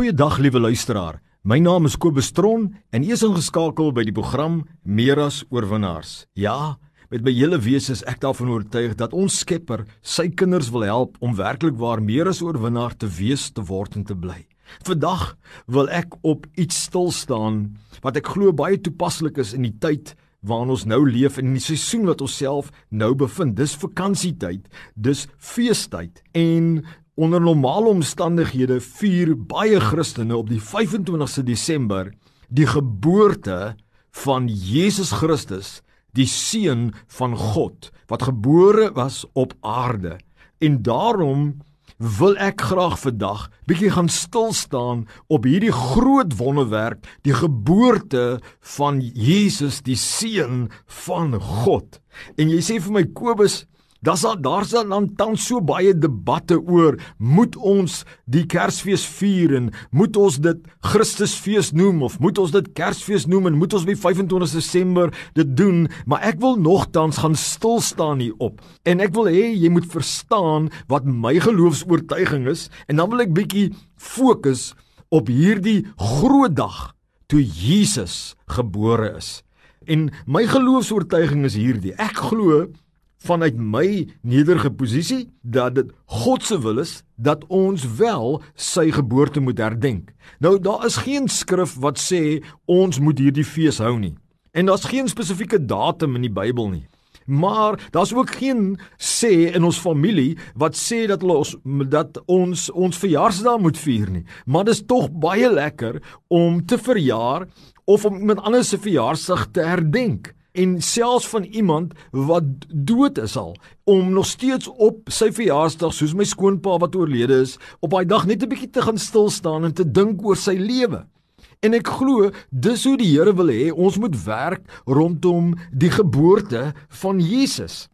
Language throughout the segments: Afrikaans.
Goeiedag liewe luisteraar. My naam is Kobus Tron en ek is ingeskakel by die program Meer as oorwinnaars. Ja, met my hele wese is ek daarvan oortuig dat ons Skepper sy kinders wil help om werklik waar meer as oorwinnaar te wees, te word en te bly. Vandag wil ek op iets stil staan wat ek glo baie toepaslik is in die tyd waarin ons nou leef en in die seisoen wat ons self nou bevind. Dis vakansietyd, dis feestyd en Onder normale omstandighede vier baie Christene op die 25ste Desember die geboorte van Jesus Christus, die seun van God wat gebore was op aarde. En daarom wil ek graag vandag bietjie gaan stil staan op hierdie groot wonderwerk, die geboorte van Jesus, die seun van God. En jy sê vir my Kobus, Daar's daar's dan tans so baie debatte oor moet ons die Kersfees vier en moet ons dit Christusfees noem of moet ons dit Kersfees noem en moet ons by 25 Desember dit doen maar ek wil nogtans gaan stil staan hier op en ek wil hê jy moet verstaan wat my geloofs-oortuiging is en dan wil ek bietjie fokus op hierdie groot dag toe Jesus gebore is. En my geloofs-oortuiging is hierdie. Ek glo vanuit my nederige posisie dat dit God se wil is dat ons wel sy geboorte moet herdenk. Nou daar is geen skrif wat sê ons moet hierdie fees hou nie. En daar's geen spesifieke datum in die Bybel nie. Maar daar's ook geen sê in ons familie wat sê dat ons dat ons ons verjaarsdag moet vier nie. Maar dit is tog baie lekker om te verjaar of om iemand anders se verjaarsdag te herdenk en selfs van iemand wat dood is al om nog steeds op sy verjaarsdag soos my skoonpa wat oorlede is op daai dag net 'n bietjie te gaan stil staan en te dink oor sy lewe. En ek glo dis hoe die Here wil hê ons moet werk rondom die geboorte van Jesus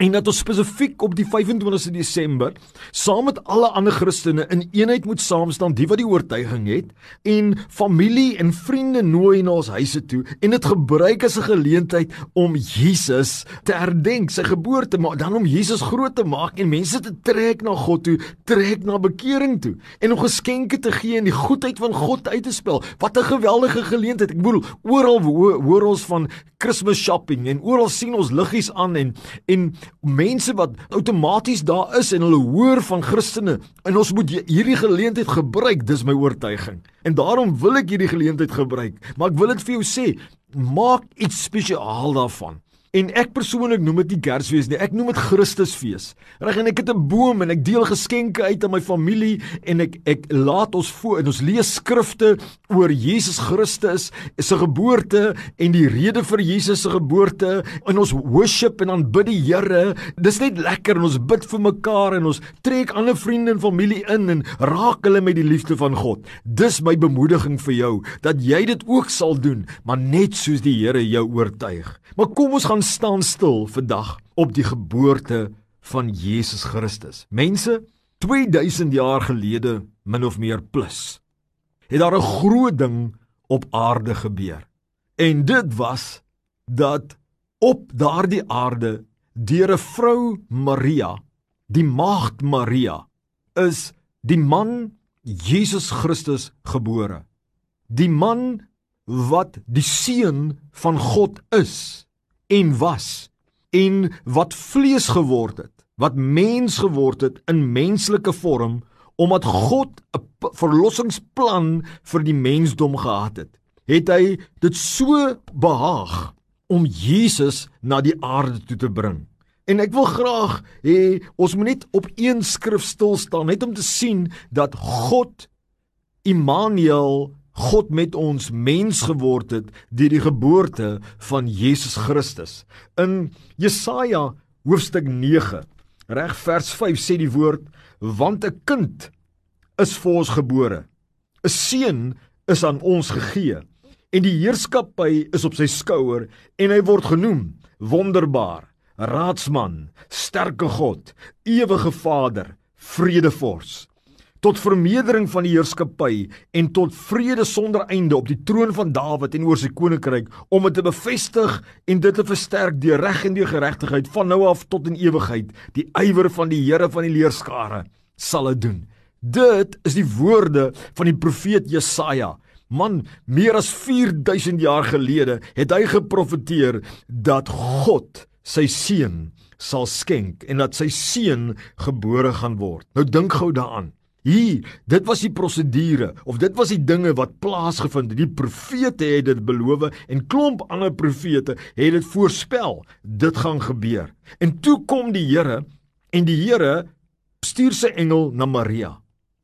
en dat ons spesifiek op die 25ste Desember saam met alle ander Christene in eenheid moet saam staan, die wat die oortuiging het en familie en vriende nooi na ons huise toe en dit gebruik as 'n geleentheid om Jesus te herdenk, sy geboorte, maar dan om Jesus groot te maak en mense te trek na God toe, trek na bekering toe en om geskenke te gee en die goedheid van God uit te spel. Wat 'n geweldige geleentheid. Ek bedoel, oral hoor ons van Christmas shopping en oral sien ons liggies aan en en mense wat outomaties daar is en hulle hoor van Christene en ons moet hierdie geleentheid gebruik dis my oortuiging. En daarom wil ek hierdie geleentheid gebruik maar ek wil dit vir jou sê maak iets spesiaal daarvan En ek persoonlik noem dit nie Kersfees nie, ek noem dit Christusfees. Reg en ek het 'n boom en ek deel geskenke uit aan my familie en ek ek laat ons voor en ons lees skrifte oor Jesus Christus se geboorte en die rede vir Jesus se geboorte en ons worship en aanbid die Here. Dis net lekker en ons bid vir mekaar en ons trek ander vriende en familie in en raak hulle met die liefde van God. Dis my bemoediging vir jou dat jy dit ook sal doen, maar net soos die Here jou oortuig. Maar kom ons gaan gaan staan stil vandag op die geboorte van Jesus Christus. Mense, 2000 jaar gelede, min of meer plus, het daar 'n groot ding op aarde gebeur. En dit was dat op daardie aarde deur 'n vrou Maria, die maagd Maria, is die man Jesus Christus gebore. Die man wat die seun van God is en was en wat vlees geword het, wat mens geword het in menslike vorm omdat God 'n verlossingsplan vir die mensdom gehad het. Het hy dit so behaag om Jesus na die aarde toe te bring. En ek wil graag hê ons moet net op een skrif stil staan net om te sien dat God Immanuel God met ons mens geword het deur die geboorte van Jesus Christus. In Jesaja hoofstuk 9, reg vers 5 sê die woord: "Want 'n kind is vir ons gebore. 'n Seun is aan ons gegee, en die heerskappy is op sy skouer, en hy word genoem Wonderbaar, Raadsman, Sterke God, Ewige Vader, Vredevors." Tot vermeerdering van die heerskappy en tot vrede sonder einde op die troon van Dawid en oor sy koninkryk om dit te bevestig en dit te versterk deur reg en deur geregtigheid van nou af tot in ewigheid die ywer van die Here van die leerskare sal dit doen Dit is die woorde van die profeet Jesaja. Man, meer as 4000 jaar gelede het hy geprofeteer dat God sy seun sal skenk en dat sy seun gebore gaan word. Nou dink gou daaraan. Hier, dit was die prosedure of dit was die dinge wat plaasgevind het. Die profete het dit beloof en klomp ander profete het dit voorspel. Dit gaan gebeur. En toe kom die Here en die Here stuur sy engel na Maria.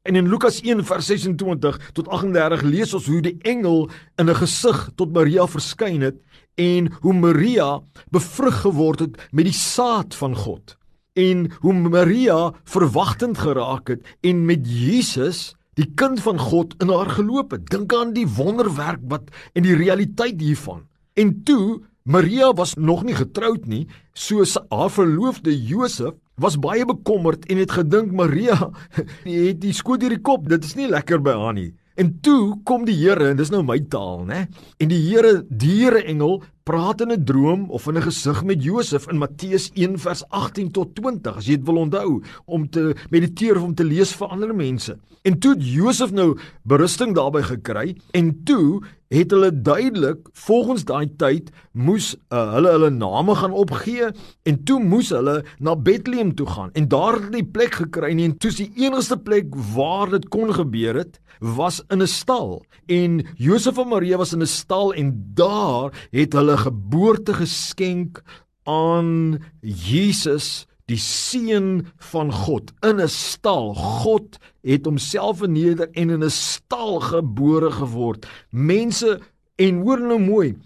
En in Lukas 1 vers 26 tot 38 lees ons hoe die engel in 'n gesig tot Maria verskyn het en hoe Maria bevrug geword het met die saad van God en hoe Maria verwagtend geraak het en met Jesus die kind van God in haar geloop het. Dink aan die wonderwerk wat en die realiteit hiervan. En toe Maria was nog nie getroud nie, soos haar verloofde Josef was baie bekommerd en het gedink Maria het die skoot deur die kop. Dit is nie lekker by haar nie. En toe kom die Here en dis nou my taal, né? En die Here, die Here engel praat in 'n droom of in 'n gesig met Josef in Matteus 1 vers 18 tot 20 as jy dit wil onthou om te mediteer of om te lees vir ander mense. En toe Josef nou berusting daarbey gekry en toe het hulle duidelik volgens daai tyd moes uh, hulle hulle name gaan opgee en toe moes hulle na Bethlehem toe gaan en daar het die plek gekry en toe die enigste plek waar dit kon gebeur het was in 'n stal en Josef en Maria was in 'n stal en daar het hulle geboorte geskenk aan Jesus die seun van God in 'n stal. God het homself verneder en in 'n stal gebore geword. Mense en hoor nou mooi,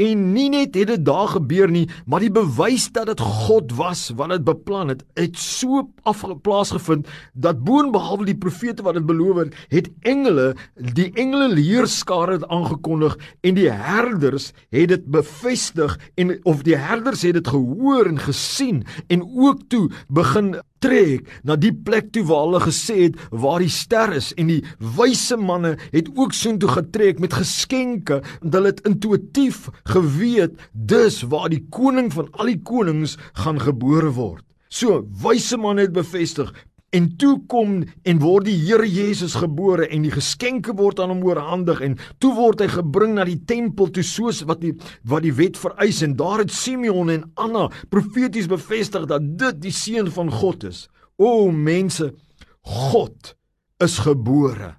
En nie net het dit daar gebeur nie, maar die bewys dat dit God was wat dit beplan het, het so afgeplaas gevind dat boonbehalwe die profete wat dit beloof het, het engele, die engele leerskare het aangekondig en die herders het dit bevestig en of die herders het dit gehoor en gesien en ook toe begin trek na die plek toe waar hulle gesê het waar die ster is en die wyse manne het ook soontoe getrek met geskenke want hulle het intuïtief geweet dis waar die koning van al die konings gaan gebore word. So wyse manne het bevestig En toe kom en word die Here Jesus gebore en die geskenke word aan hom oorhandig en toe word hy gebring na die tempel toe soos wat die wat die wet vereis en daar het Simeon en Anna profeties bevestig dat dit die seun van God is. O mense, God is gebore.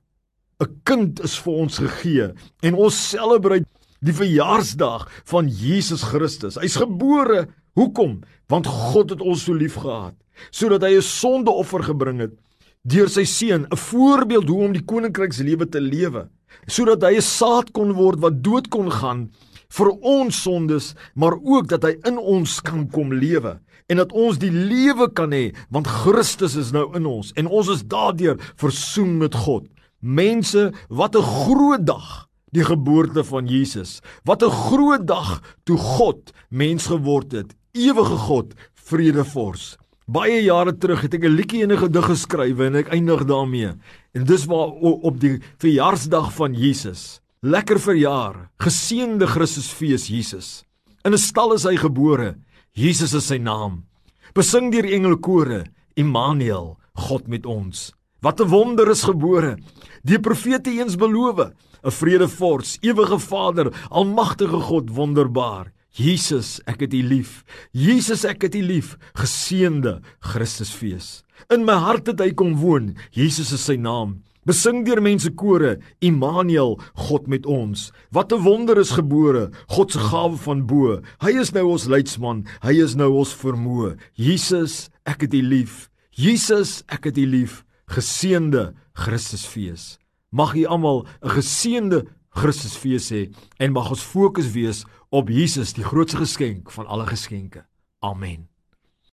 'n Kind is vir ons gegee en ons celebrate die verjaarsdag van Jesus Christus. Hy's gebore. Hoekom? Want God het ons so liefgehad sodat hy 'n sondeoffer gebring het deur sy seun, 'n voorbeeld hoe om die koninkrykslewe te lewe, sodat hy 'n saad kon word wat dood kon gaan vir ons sondes, maar ook dat hy in ons kan kom lewe en dat ons die lewe kan hê want Christus is nou in ons en ons is daardeur versoen met God. Mense, wat 'n groot dag die geboorte van Jesus. Wat 'n groot dag toe God mens geword het. Ewige God, vredevors. Baie jare terug het ek 'n liedjie en 'n gedig geskrywe en ek eindig daarmee. En dis waar op die verjaarsdag van Jesus. Lekker verjaar. Geseënde Christusfees Jesus. In 'n stal is hy gebore. Jesus is sy naam. Besing deur engelkore. Immanuel, God met ons. Wat 'n wonder is gebore. Die profete eens beloof, 'n vredevors, ewige Vader, almagtige God, wonderbaar. Jesus, ek het U lief. Jesus, ek het U lief. Geseënde Christusfees. In my hart het hy kom woon. Jesus is sy naam. Besing deur mense kore, Immanuel, God met ons. Wat 'n wonder is gebore, God se gawe van bo. Hy is nou ons leidsman, hy is nou ons vermoë. Jesus, ek het U lief. Jesus, ek het U lief. Geseënde Christusfees. Mag u almal 'n geseënde Christusfees hê en mag ons fokus wees op Jesus, die grootste geskenk van alle geskenke. Amen.